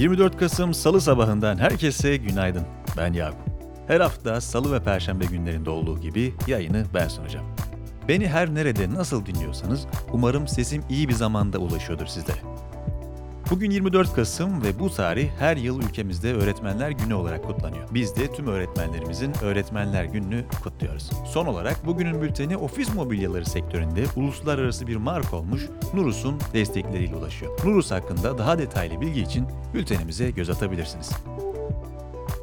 24 Kasım Salı sabahından herkese günaydın. Ben Yakup. Her hafta Salı ve Perşembe günlerinde olduğu gibi yayını ben sunacağım. Beni her nerede nasıl dinliyorsanız umarım sesim iyi bir zamanda ulaşıyordur sizlere. Bugün 24 Kasım ve bu tarih her yıl ülkemizde Öğretmenler Günü olarak kutlanıyor. Biz de tüm öğretmenlerimizin Öğretmenler Günü'nü kutluyoruz. Son olarak bugünün bülteni ofis mobilyaları sektöründe uluslararası bir marka olmuş Nurus'un destekleriyle ulaşıyor. Nurus hakkında daha detaylı bilgi için bültenimize göz atabilirsiniz.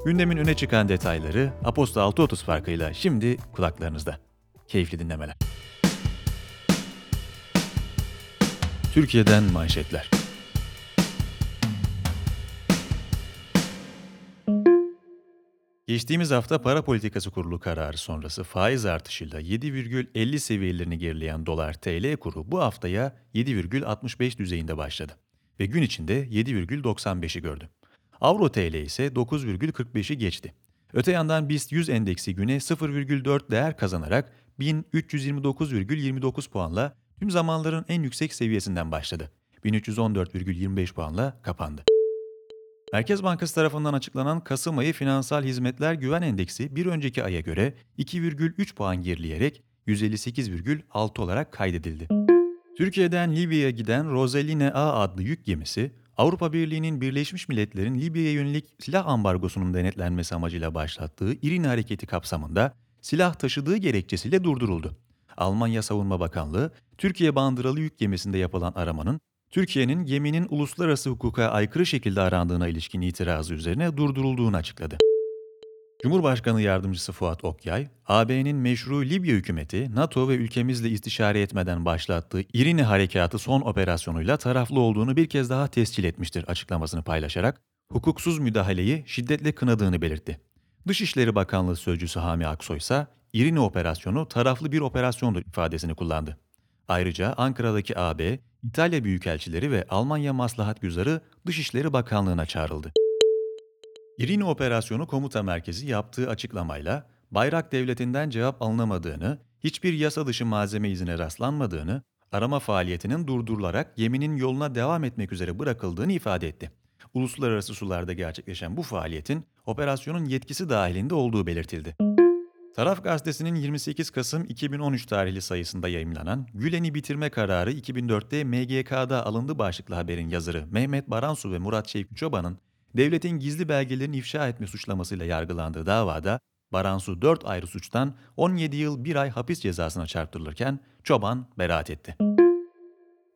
Gündemin öne çıkan detayları Aposto 6.30 farkıyla şimdi kulaklarınızda. Keyifli dinlemeler. Türkiye'den manşetler. Geçtiğimiz hafta Para Politikası Kurulu kararı sonrası faiz artışıyla 7,50 seviyelerini gerileyen dolar TL kuru bu haftaya 7,65 düzeyinde başladı ve gün içinde 7,95'i gördü. Avro TL ise 9,45'i geçti. Öte yandan BIST 100 endeksi güne 0,4 değer kazanarak 1329,29 puanla tüm zamanların en yüksek seviyesinden başladı. 1314,25 puanla kapandı. Merkez Bankası tarafından açıklanan Kasım ayı finansal hizmetler güven endeksi bir önceki aya göre 2,3 puan gerileyerek 158,6 olarak kaydedildi. Türkiye'den Libya'ya giden Rosaline A adlı yük gemisi, Avrupa Birliği'nin Birleşmiş Milletler'in Libya'ya yönelik silah ambargosunun denetlenmesi amacıyla başlattığı İrini hareketi kapsamında silah taşıdığı gerekçesiyle durduruldu. Almanya Savunma Bakanlığı, Türkiye bandıralı yük gemisinde yapılan aramanın Türkiye'nin geminin uluslararası hukuka aykırı şekilde arandığına ilişkin itirazı üzerine durdurulduğunu açıkladı. Cumhurbaşkanı Yardımcısı Fuat Okyay, AB'nin meşru Libya hükümeti, NATO ve ülkemizle istişare etmeden başlattığı İrini Harekatı son operasyonuyla taraflı olduğunu bir kez daha tescil etmiştir açıklamasını paylaşarak, hukuksuz müdahaleyi şiddetle kınadığını belirtti. Dışişleri Bakanlığı Sözcüsü Hami Aksoy ise İrini operasyonu taraflı bir operasyondur ifadesini kullandı. Ayrıca Ankara'daki AB, İtalya Büyükelçileri ve Almanya Maslahat Güzarı Dışişleri Bakanlığı'na çağrıldı. İrini Operasyonu Komuta Merkezi yaptığı açıklamayla Bayrak Devleti'nden cevap alınamadığını, hiçbir yasa dışı malzeme izine rastlanmadığını, arama faaliyetinin durdurularak geminin yoluna devam etmek üzere bırakıldığını ifade etti. Uluslararası sularda gerçekleşen bu faaliyetin operasyonun yetkisi dahilinde olduğu belirtildi. Taraf Gazetesi'nin 28 Kasım 2013 tarihli sayısında yayımlanan Gülen'i bitirme kararı 2004'te MGK'da alındı başlıklı haberin yazarı Mehmet Baransu ve Murat Şevki Çoban'ın devletin gizli belgelerini ifşa etme suçlamasıyla yargılandığı davada Baransu 4 ayrı suçtan 17 yıl 1 ay hapis cezasına çarptırılırken Çoban beraat etti.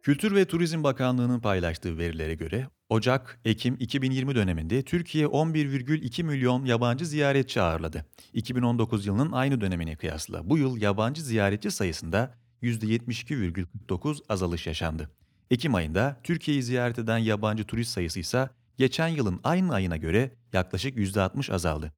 Kültür ve Turizm Bakanlığı'nın paylaştığı verilere göre Ocak-Ekim 2020 döneminde Türkiye 11,2 milyon yabancı ziyaretçi ağırladı. 2019 yılının aynı dönemine kıyasla bu yıl yabancı ziyaretçi sayısında %72,49 azalış yaşandı. Ekim ayında Türkiye'yi ziyaret eden yabancı turist sayısı ise geçen yılın aynı ayına göre yaklaşık %60 azaldı.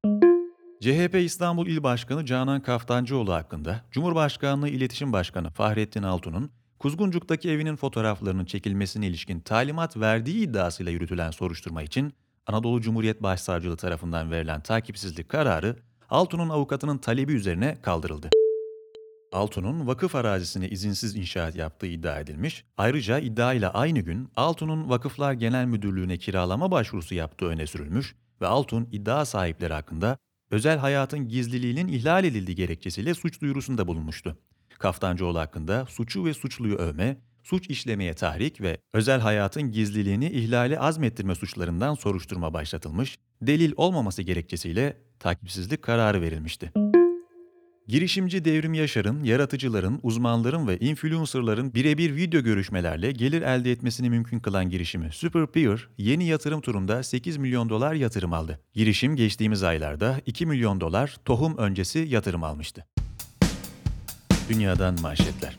CHP İstanbul İl Başkanı Canan Kaftancıoğlu hakkında Cumhurbaşkanlığı İletişim Başkanı Fahrettin Altun'un Kuzguncuk'taki evinin fotoğraflarının çekilmesine ilişkin talimat verdiği iddiasıyla yürütülen soruşturma için Anadolu Cumhuriyet Başsavcılığı tarafından verilen takipsizlik kararı Altun'un avukatının talebi üzerine kaldırıldı. Altun'un vakıf arazisine izinsiz inşaat yaptığı iddia edilmiş, ayrıca iddia ile aynı gün Altun'un Vakıflar Genel Müdürlüğü'ne kiralama başvurusu yaptığı öne sürülmüş ve Altun iddia sahipleri hakkında özel hayatın gizliliğinin ihlal edildiği gerekçesiyle suç duyurusunda bulunmuştu. Kaftancıoğlu hakkında suçu ve suçluyu övme, suç işlemeye tahrik ve özel hayatın gizliliğini ihlali azmettirme suçlarından soruşturma başlatılmış, delil olmaması gerekçesiyle takipsizlik kararı verilmişti. Girişimci Devrim Yaşar'ın, yaratıcıların, uzmanların ve influencerların birebir video görüşmelerle gelir elde etmesini mümkün kılan girişimi Super Peer, yeni yatırım turunda 8 milyon dolar yatırım aldı. Girişim geçtiğimiz aylarda 2 milyon dolar tohum öncesi yatırım almıştı. Dünyadan manşetler.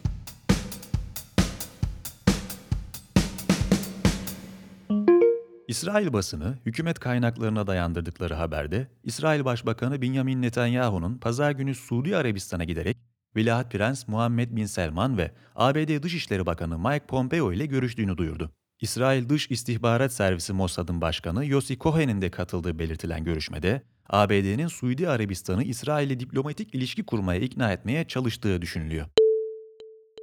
İsrail basını, hükümet kaynaklarına dayandırdıkları haberde, İsrail Başbakanı Benjamin Netanyahu'nun pazar günü Suudi Arabistan'a giderek Veliaht Prens Muhammed Bin Selman ve ABD Dışişleri Bakanı Mike Pompeo ile görüştüğünü duyurdu. İsrail Dış İstihbarat Servisi Mossad'ın başkanı Yossi Cohen'in de katıldığı belirtilen görüşmede, ABD'nin Suudi Arabistan'ı İsrail'le diplomatik ilişki kurmaya ikna etmeye çalıştığı düşünülüyor.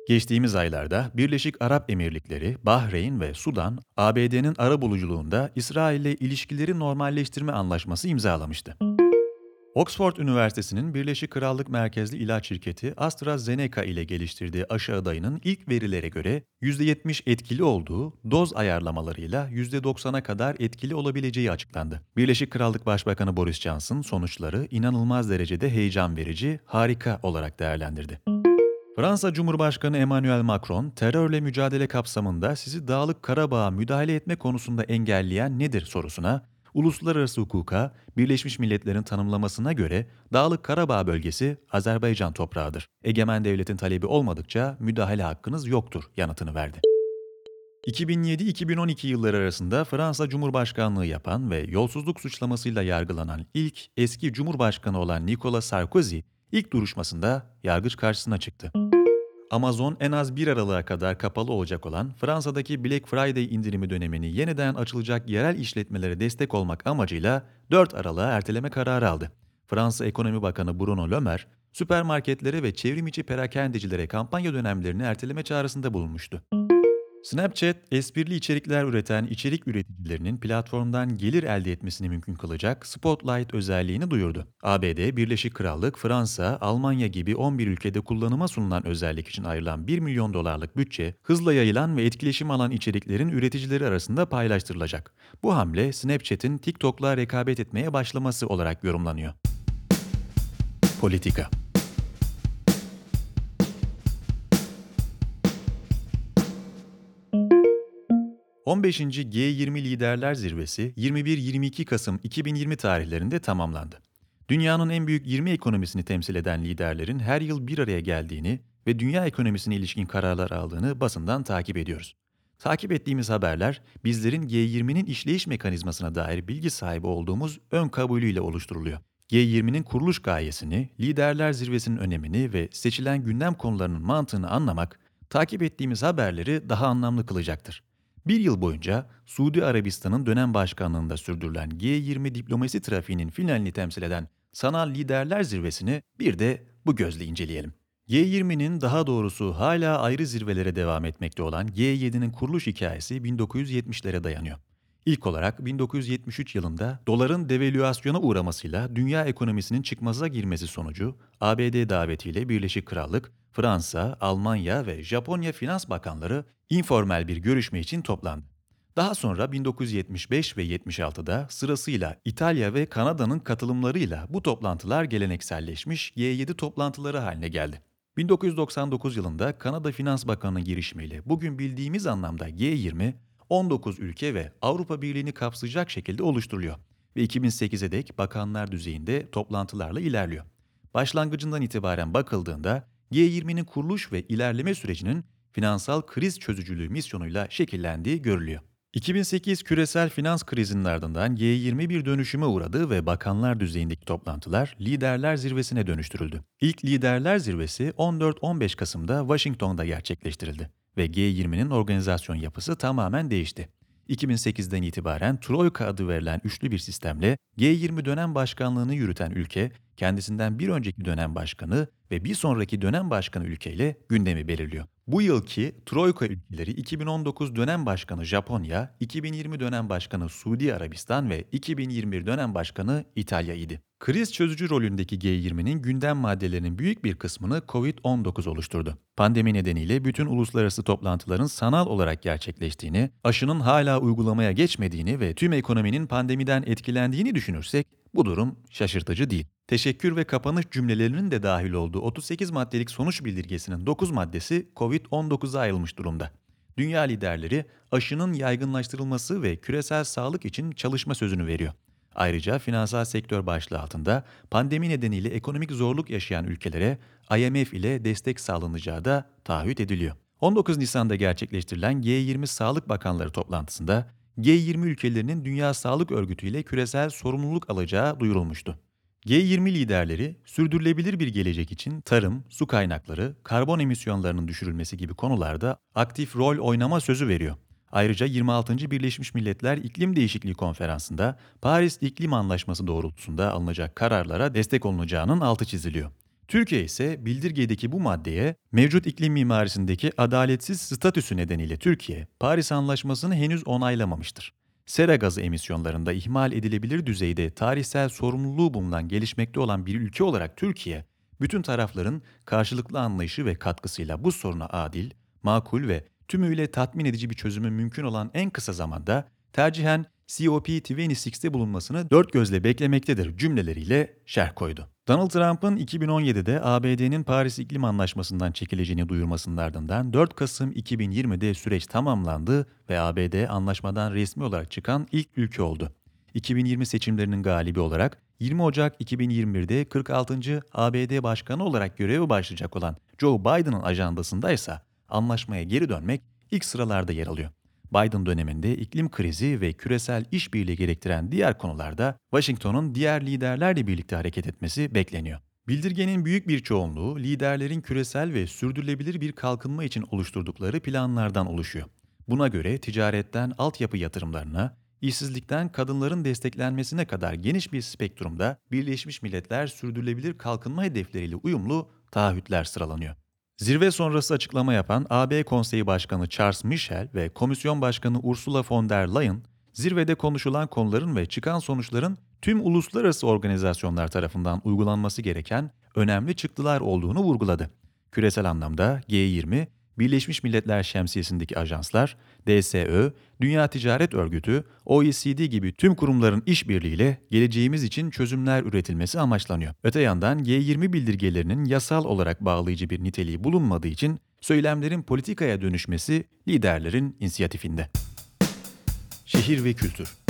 Geçtiğimiz aylarda Birleşik Arap Emirlikleri, Bahreyn ve Sudan, ABD'nin arabuluculuğunda İsrail ile ilişkileri normalleştirme anlaşması imzalamıştı. Oxford Üniversitesi'nin Birleşik Krallık merkezli ilaç şirketi AstraZeneca ile geliştirdiği aşı adayının ilk verilere göre %70 etkili olduğu, doz ayarlamalarıyla %90'a kadar etkili olabileceği açıklandı. Birleşik Krallık Başbakanı Boris Johnson sonuçları inanılmaz derecede heyecan verici, harika olarak değerlendirdi. Fransa Cumhurbaşkanı Emmanuel Macron, terörle mücadele kapsamında sizi Dağlık Karabağ'a müdahale etme konusunda engelleyen nedir sorusuna, uluslararası hukuka, Birleşmiş Milletler'in tanımlamasına göre Dağlık Karabağ bölgesi Azerbaycan toprağıdır. Egemen devletin talebi olmadıkça müdahale hakkınız yoktur yanıtını verdi. 2007-2012 yılları arasında Fransa Cumhurbaşkanlığı yapan ve yolsuzluk suçlamasıyla yargılanan ilk eski Cumhurbaşkanı olan Nicolas Sarkozy, ilk duruşmasında yargıç karşısına çıktı. Amazon en az bir aralığa kadar kapalı olacak olan Fransa'daki Black Friday indirimi dönemini yeniden açılacak yerel işletmelere destek olmak amacıyla 4 aralığa erteleme kararı aldı. Fransa Ekonomi Bakanı Bruno Le Maire, süpermarketlere ve çevrimiçi perakendecilere kampanya dönemlerini erteleme çağrısında bulunmuştu. Snapchat, esprili içerikler üreten içerik üreticilerinin platformdan gelir elde etmesini mümkün kılacak Spotlight özelliğini duyurdu. ABD, Birleşik Krallık, Fransa, Almanya gibi 11 ülkede kullanıma sunulan özellik için ayrılan 1 milyon dolarlık bütçe, hızla yayılan ve etkileşim alan içeriklerin üreticileri arasında paylaştırılacak. Bu hamle Snapchat'in TikTok'la rekabet etmeye başlaması olarak yorumlanıyor. Politika 15. G20 Liderler Zirvesi 21-22 Kasım 2020 tarihlerinde tamamlandı. Dünyanın en büyük 20 ekonomisini temsil eden liderlerin her yıl bir araya geldiğini ve dünya ekonomisine ilişkin kararlar aldığını basından takip ediyoruz. Takip ettiğimiz haberler bizlerin G20'nin işleyiş mekanizmasına dair bilgi sahibi olduğumuz ön kabulüyle oluşturuluyor. G20'nin kuruluş gayesini, liderler zirvesinin önemini ve seçilen gündem konularının mantığını anlamak, takip ettiğimiz haberleri daha anlamlı kılacaktır. Bir yıl boyunca Suudi Arabistan'ın dönem başkanlığında sürdürülen G20 diplomasi trafiğinin finalini temsil eden Sanal Liderler Zirvesi'ni bir de bu gözle inceleyelim. G20'nin daha doğrusu hala ayrı zirvelere devam etmekte olan G7'nin kuruluş hikayesi 1970'lere dayanıyor. İlk olarak 1973 yılında doların devalüasyona uğramasıyla dünya ekonomisinin çıkmaza girmesi sonucu ABD davetiyle Birleşik Krallık, Fransa, Almanya ve Japonya finans bakanları informal bir görüşme için toplandı. Daha sonra 1975 ve 76'da sırasıyla İtalya ve Kanada'nın katılımlarıyla bu toplantılar gelenekselleşmiş G7 toplantıları haline geldi. 1999 yılında Kanada Finans Bakanı girişimiyle bugün bildiğimiz anlamda G20, 19 ülke ve Avrupa Birliği'ni kapsayacak şekilde oluşturuluyor ve 2008'e dek bakanlar düzeyinde toplantılarla ilerliyor. Başlangıcından itibaren bakıldığında G20'nin kuruluş ve ilerleme sürecinin finansal kriz çözücülüğü misyonuyla şekillendiği görülüyor. 2008 küresel finans krizinin ardından G20 bir dönüşüme uğradı ve bakanlar düzeyindeki toplantılar liderler zirvesine dönüştürüldü. İlk liderler zirvesi 14-15 Kasım'da Washington'da gerçekleştirildi ve G20'nin organizasyon yapısı tamamen değişti. 2008'den itibaren Troika adı verilen üçlü bir sistemle G20 dönem başkanlığını yürüten ülke, kendisinden bir önceki dönem başkanı ve bir sonraki dönem başkanı ülkeyle gündemi belirliyor. Bu yılki Troika ülkeleri 2019 dönem başkanı Japonya, 2020 dönem başkanı Suudi Arabistan ve 2021 dönem başkanı İtalya idi. Kriz çözücü rolündeki G20'nin gündem maddelerinin büyük bir kısmını COVID-19 oluşturdu. Pandemi nedeniyle bütün uluslararası toplantıların sanal olarak gerçekleştiğini, aşının hala uygulamaya geçmediğini ve tüm ekonominin pandemiden etkilendiğini düşünürsek bu durum şaşırtıcı değil. Teşekkür ve kapanış cümlelerinin de dahil olduğu 38 maddelik sonuç bildirgesinin 9 maddesi COVID-19'a ayrılmış durumda. Dünya liderleri aşının yaygınlaştırılması ve küresel sağlık için çalışma sözünü veriyor. Ayrıca finansal sektör başlığı altında pandemi nedeniyle ekonomik zorluk yaşayan ülkelere IMF ile destek sağlanacağı da taahhüt ediliyor. 19 Nisan'da gerçekleştirilen G20 Sağlık Bakanları toplantısında G20 ülkelerinin Dünya Sağlık Örgütü ile küresel sorumluluk alacağı duyurulmuştu. G20 liderleri sürdürülebilir bir gelecek için tarım, su kaynakları, karbon emisyonlarının düşürülmesi gibi konularda aktif rol oynama sözü veriyor. Ayrıca 26. Birleşmiş Milletler İklim Değişikliği Konferansı'nda Paris İklim Anlaşması doğrultusunda alınacak kararlara destek olunacağının altı çiziliyor. Türkiye ise bildirgedeki bu maddeye mevcut iklim mimarisindeki adaletsiz statüsü nedeniyle Türkiye, Paris Anlaşması'nı henüz onaylamamıştır. Sera gazı emisyonlarında ihmal edilebilir düzeyde tarihsel sorumluluğu bulunan gelişmekte olan bir ülke olarak Türkiye, bütün tarafların karşılıklı anlayışı ve katkısıyla bu soruna adil, makul ve tümüyle tatmin edici bir çözümü mümkün olan en kısa zamanda tercihen COP26'de bulunmasını dört gözle beklemektedir cümleleriyle şerh koydu. Donald Trump'ın 2017'de ABD'nin Paris İklim Anlaşması'ndan çekileceğini duyurmasının ardından 4 Kasım 2020'de süreç tamamlandı ve ABD anlaşmadan resmi olarak çıkan ilk ülke oldu. 2020 seçimlerinin galibi olarak 20 Ocak 2021'de 46. ABD Başkanı olarak göreve başlayacak olan Joe Biden'ın ajandasında ise anlaşmaya geri dönmek ilk sıralarda yer alıyor. Biden döneminde iklim krizi ve küresel işbirliği gerektiren diğer konularda Washington'un diğer liderlerle birlikte hareket etmesi bekleniyor. Bildirgenin büyük bir çoğunluğu liderlerin küresel ve sürdürülebilir bir kalkınma için oluşturdukları planlardan oluşuyor. Buna göre ticaretten altyapı yatırımlarına, işsizlikten kadınların desteklenmesine kadar geniş bir spektrumda Birleşmiş Milletler sürdürülebilir kalkınma hedefleriyle uyumlu taahhütler sıralanıyor. Zirve sonrası açıklama yapan AB Konseyi Başkanı Charles Michel ve Komisyon Başkanı Ursula von der Leyen, zirvede konuşulan konuların ve çıkan sonuçların tüm uluslararası organizasyonlar tarafından uygulanması gereken önemli çıktılar olduğunu vurguladı. Küresel anlamda G20, Birleşmiş Milletler şemsiyesindeki ajanslar, DSÖ, Dünya Ticaret Örgütü, OECD gibi tüm kurumların işbirliğiyle geleceğimiz için çözümler üretilmesi amaçlanıyor. Öte yandan G20 bildirgelerinin yasal olarak bağlayıcı bir niteliği bulunmadığı için söylemlerin politikaya dönüşmesi liderlerin inisiyatifinde. Şehir ve kültür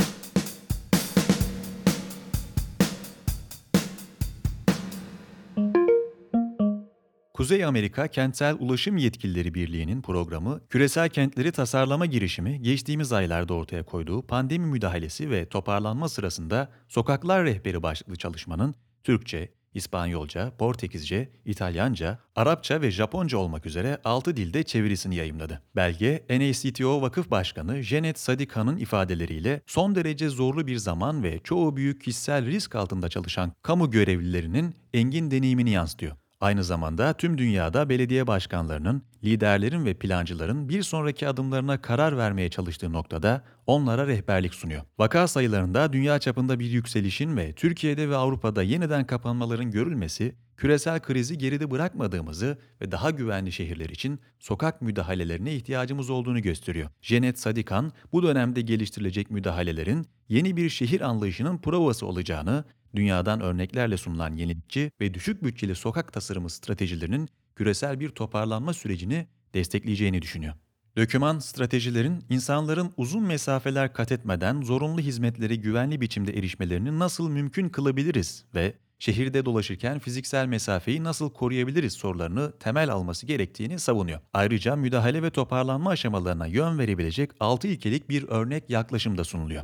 Kuzey Amerika Kentsel Ulaşım Yetkilileri Birliği'nin programı, küresel kentleri tasarlama girişimi geçtiğimiz aylarda ortaya koyduğu pandemi müdahalesi ve toparlanma sırasında Sokaklar Rehberi başlıklı çalışmanın Türkçe, İspanyolca, Portekizce, İtalyanca, Arapça ve Japonca olmak üzere 6 dilde çevirisini yayımladı. Belge, NACTO Vakıf Başkanı Janet Sadika'nın ifadeleriyle son derece zorlu bir zaman ve çoğu büyük kişisel risk altında çalışan kamu görevlilerinin engin deneyimini yansıtıyor. Aynı zamanda tüm dünyada belediye başkanlarının, liderlerin ve plancıların bir sonraki adımlarına karar vermeye çalıştığı noktada onlara rehberlik sunuyor. Vaka sayılarında dünya çapında bir yükselişin ve Türkiye'de ve Avrupa'da yeniden kapanmaların görülmesi, küresel krizi geride bırakmadığımızı ve daha güvenli şehirler için sokak müdahalelerine ihtiyacımız olduğunu gösteriyor. Janet Sadikan, bu dönemde geliştirilecek müdahalelerin yeni bir şehir anlayışının provası olacağını dünyadan örneklerle sunulan yenilikçi ve düşük bütçeli sokak tasarımı stratejilerinin küresel bir toparlanma sürecini destekleyeceğini düşünüyor. Döküman, stratejilerin insanların uzun mesafeler kat etmeden zorunlu hizmetleri güvenli biçimde erişmelerini nasıl mümkün kılabiliriz ve şehirde dolaşırken fiziksel mesafeyi nasıl koruyabiliriz sorularını temel alması gerektiğini savunuyor. Ayrıca müdahale ve toparlanma aşamalarına yön verebilecek 6 ilkelik bir örnek yaklaşım da sunuluyor.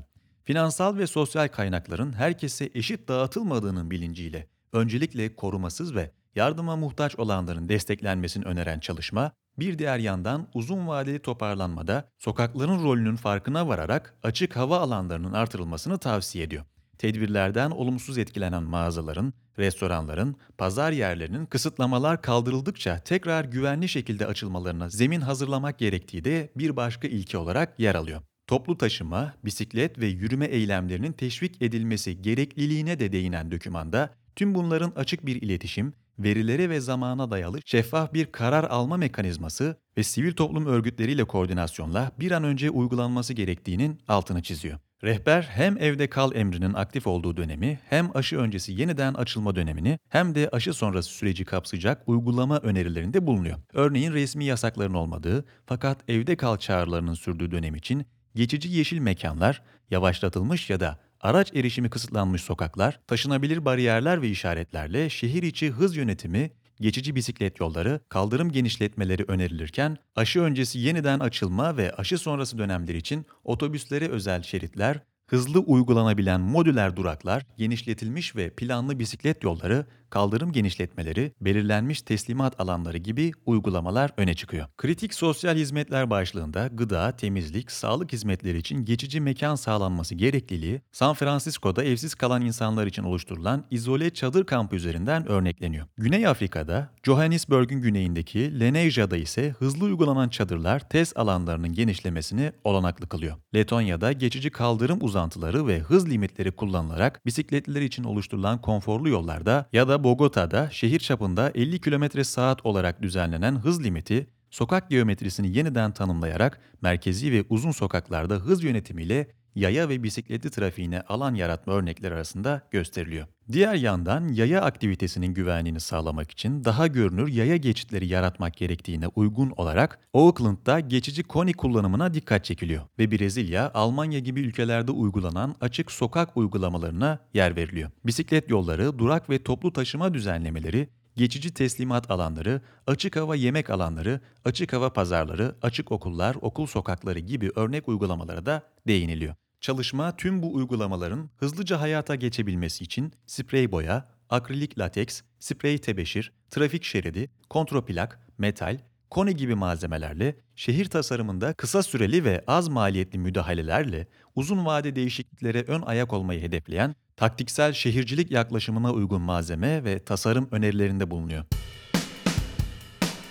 Finansal ve sosyal kaynakların herkese eşit dağıtılmadığının bilinciyle öncelikle korumasız ve yardıma muhtaç olanların desteklenmesini öneren çalışma, bir diğer yandan uzun vadeli toparlanmada sokakların rolünün farkına vararak açık hava alanlarının artırılmasını tavsiye ediyor. Tedbirlerden olumsuz etkilenen mağazaların, restoranların, pazar yerlerinin kısıtlamalar kaldırıldıkça tekrar güvenli şekilde açılmalarına zemin hazırlamak gerektiği de bir başka ilke olarak yer alıyor. Toplu taşıma, bisiklet ve yürüme eylemlerinin teşvik edilmesi gerekliliğine de değinen dokümanda tüm bunların açık bir iletişim, verilere ve zamana dayalı şeffaf bir karar alma mekanizması ve sivil toplum örgütleriyle koordinasyonla bir an önce uygulanması gerektiğinin altını çiziyor. Rehber hem evde kal emrinin aktif olduğu dönemi hem aşı öncesi yeniden açılma dönemini hem de aşı sonrası süreci kapsayacak uygulama önerilerinde bulunuyor. Örneğin resmi yasakların olmadığı fakat evde kal çağrılarının sürdüğü dönem için geçici yeşil mekanlar, yavaşlatılmış ya da araç erişimi kısıtlanmış sokaklar, taşınabilir bariyerler ve işaretlerle şehir içi hız yönetimi, geçici bisiklet yolları, kaldırım genişletmeleri önerilirken aşı öncesi yeniden açılma ve aşı sonrası dönemler için otobüslere özel şeritler, hızlı uygulanabilen modüler duraklar, genişletilmiş ve planlı bisiklet yolları, kaldırım genişletmeleri, belirlenmiş teslimat alanları gibi uygulamalar öne çıkıyor. Kritik sosyal hizmetler başlığında gıda, temizlik, sağlık hizmetleri için geçici mekan sağlanması gerekliliği, San Francisco'da evsiz kalan insanlar için oluşturulan izole çadır kampı üzerinden örnekleniyor. Güney Afrika'da, Johannesburg'un güneyindeki Leneja'da ise hızlı uygulanan çadırlar test alanlarının genişlemesini olanaklı kılıyor. Letonya'da geçici kaldırım uzantıları ve hız limitleri kullanılarak bisikletliler için oluşturulan konforlu yollarda ya da Bogota'da şehir çapında 50 km saat olarak düzenlenen hız limiti sokak geometrisini yeniden tanımlayarak merkezi ve uzun sokaklarda hız yönetimiyle yaya ve bisikletli trafiğine alan yaratma örnekleri arasında gösteriliyor. Diğer yandan yaya aktivitesinin güvenliğini sağlamak için daha görünür yaya geçitleri yaratmak gerektiğine uygun olarak Oakland'da geçici koni kullanımına dikkat çekiliyor ve Brezilya, Almanya gibi ülkelerde uygulanan açık sokak uygulamalarına yer veriliyor. Bisiklet yolları, durak ve toplu taşıma düzenlemeleri geçici teslimat alanları, açık hava yemek alanları, açık hava pazarları, açık okullar, okul sokakları gibi örnek uygulamalara da değiniliyor. Çalışma tüm bu uygulamaların hızlıca hayata geçebilmesi için sprey boya, akrilik lateks, sprey tebeşir, trafik şeridi, kontroplak, metal, koni gibi malzemelerle şehir tasarımında kısa süreli ve az maliyetli müdahalelerle uzun vade değişikliklere ön ayak olmayı hedefleyen taktiksel şehircilik yaklaşımına uygun malzeme ve tasarım önerilerinde bulunuyor.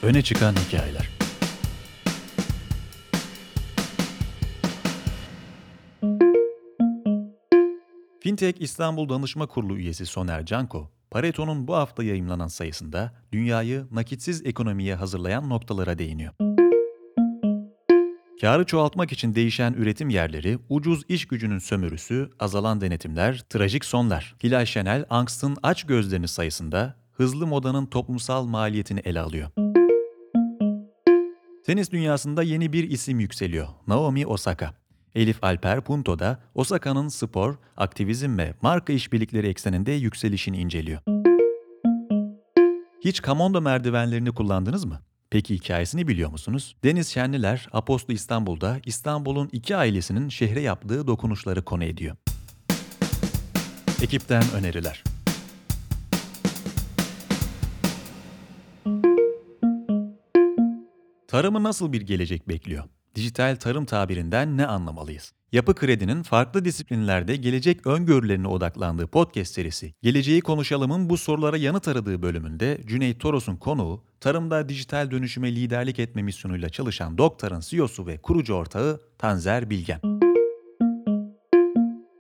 Öne çıkan hikayeler Fintech İstanbul Danışma Kurulu üyesi Soner Canko, Pareto'nun bu hafta yayımlanan sayısında dünyayı nakitsiz ekonomiye hazırlayan noktalara değiniyor. Karı çoğaltmak için değişen üretim yerleri, ucuz iş gücünün sömürüsü, azalan denetimler, trajik sonlar. Hilal Şenel, Angst'ın aç gözlerini sayısında hızlı modanın toplumsal maliyetini ele alıyor. Tenis dünyasında yeni bir isim yükseliyor. Naomi Osaka. Elif Alper Punto'da Osaka'nın spor, aktivizm ve marka işbirlikleri ekseninde yükselişini inceliyor. Hiç Kamondo merdivenlerini kullandınız mı? Peki hikayesini biliyor musunuz? Deniz Şenliler, Apostlu İstanbul'da İstanbul'un iki ailesinin şehre yaptığı dokunuşları konu ediyor. Ekipten öneriler. Tarımı nasıl bir gelecek bekliyor? Dijital tarım tabirinden ne anlamalıyız? Yapı Kredi'nin farklı disiplinlerde gelecek öngörülerine odaklandığı podcast serisi Geleceği Konuşalım'ın bu sorulara yanıt aradığı bölümünde Cüneyt Toros'un konuğu, tarımda dijital dönüşüme liderlik etme misyonuyla çalışan Doktor'ın CEO'su ve kurucu ortağı Tanzer Bilgen.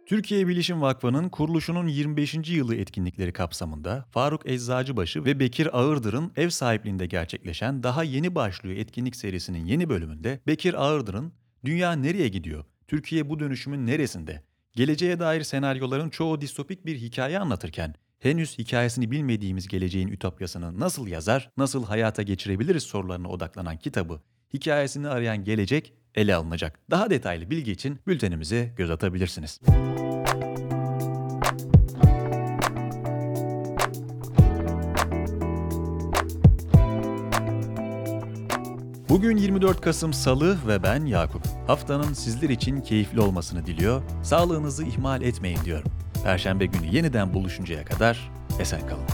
Türkiye Bilişim Vakfı'nın kuruluşunun 25. yılı etkinlikleri kapsamında Faruk Eczacıbaşı ve Bekir Ağırdır'ın ev sahipliğinde gerçekleşen daha yeni başlıyor etkinlik serisinin yeni bölümünde Bekir Ağırdır'ın Dünya nereye gidiyor? Türkiye bu dönüşümün neresinde? Geleceğe dair senaryoların çoğu distopik bir hikaye anlatırken henüz hikayesini bilmediğimiz geleceğin ütopyasını nasıl yazar, nasıl hayata geçirebiliriz sorularına odaklanan kitabı hikayesini arayan gelecek ele alınacak. Daha detaylı bilgi için bültenimize göz atabilirsiniz. Bugün 24 Kasım Salı ve ben Yakup. Haftanın sizler için keyifli olmasını diliyor, sağlığınızı ihmal etmeyin diyorum. Perşembe günü yeniden buluşuncaya kadar esen kalın.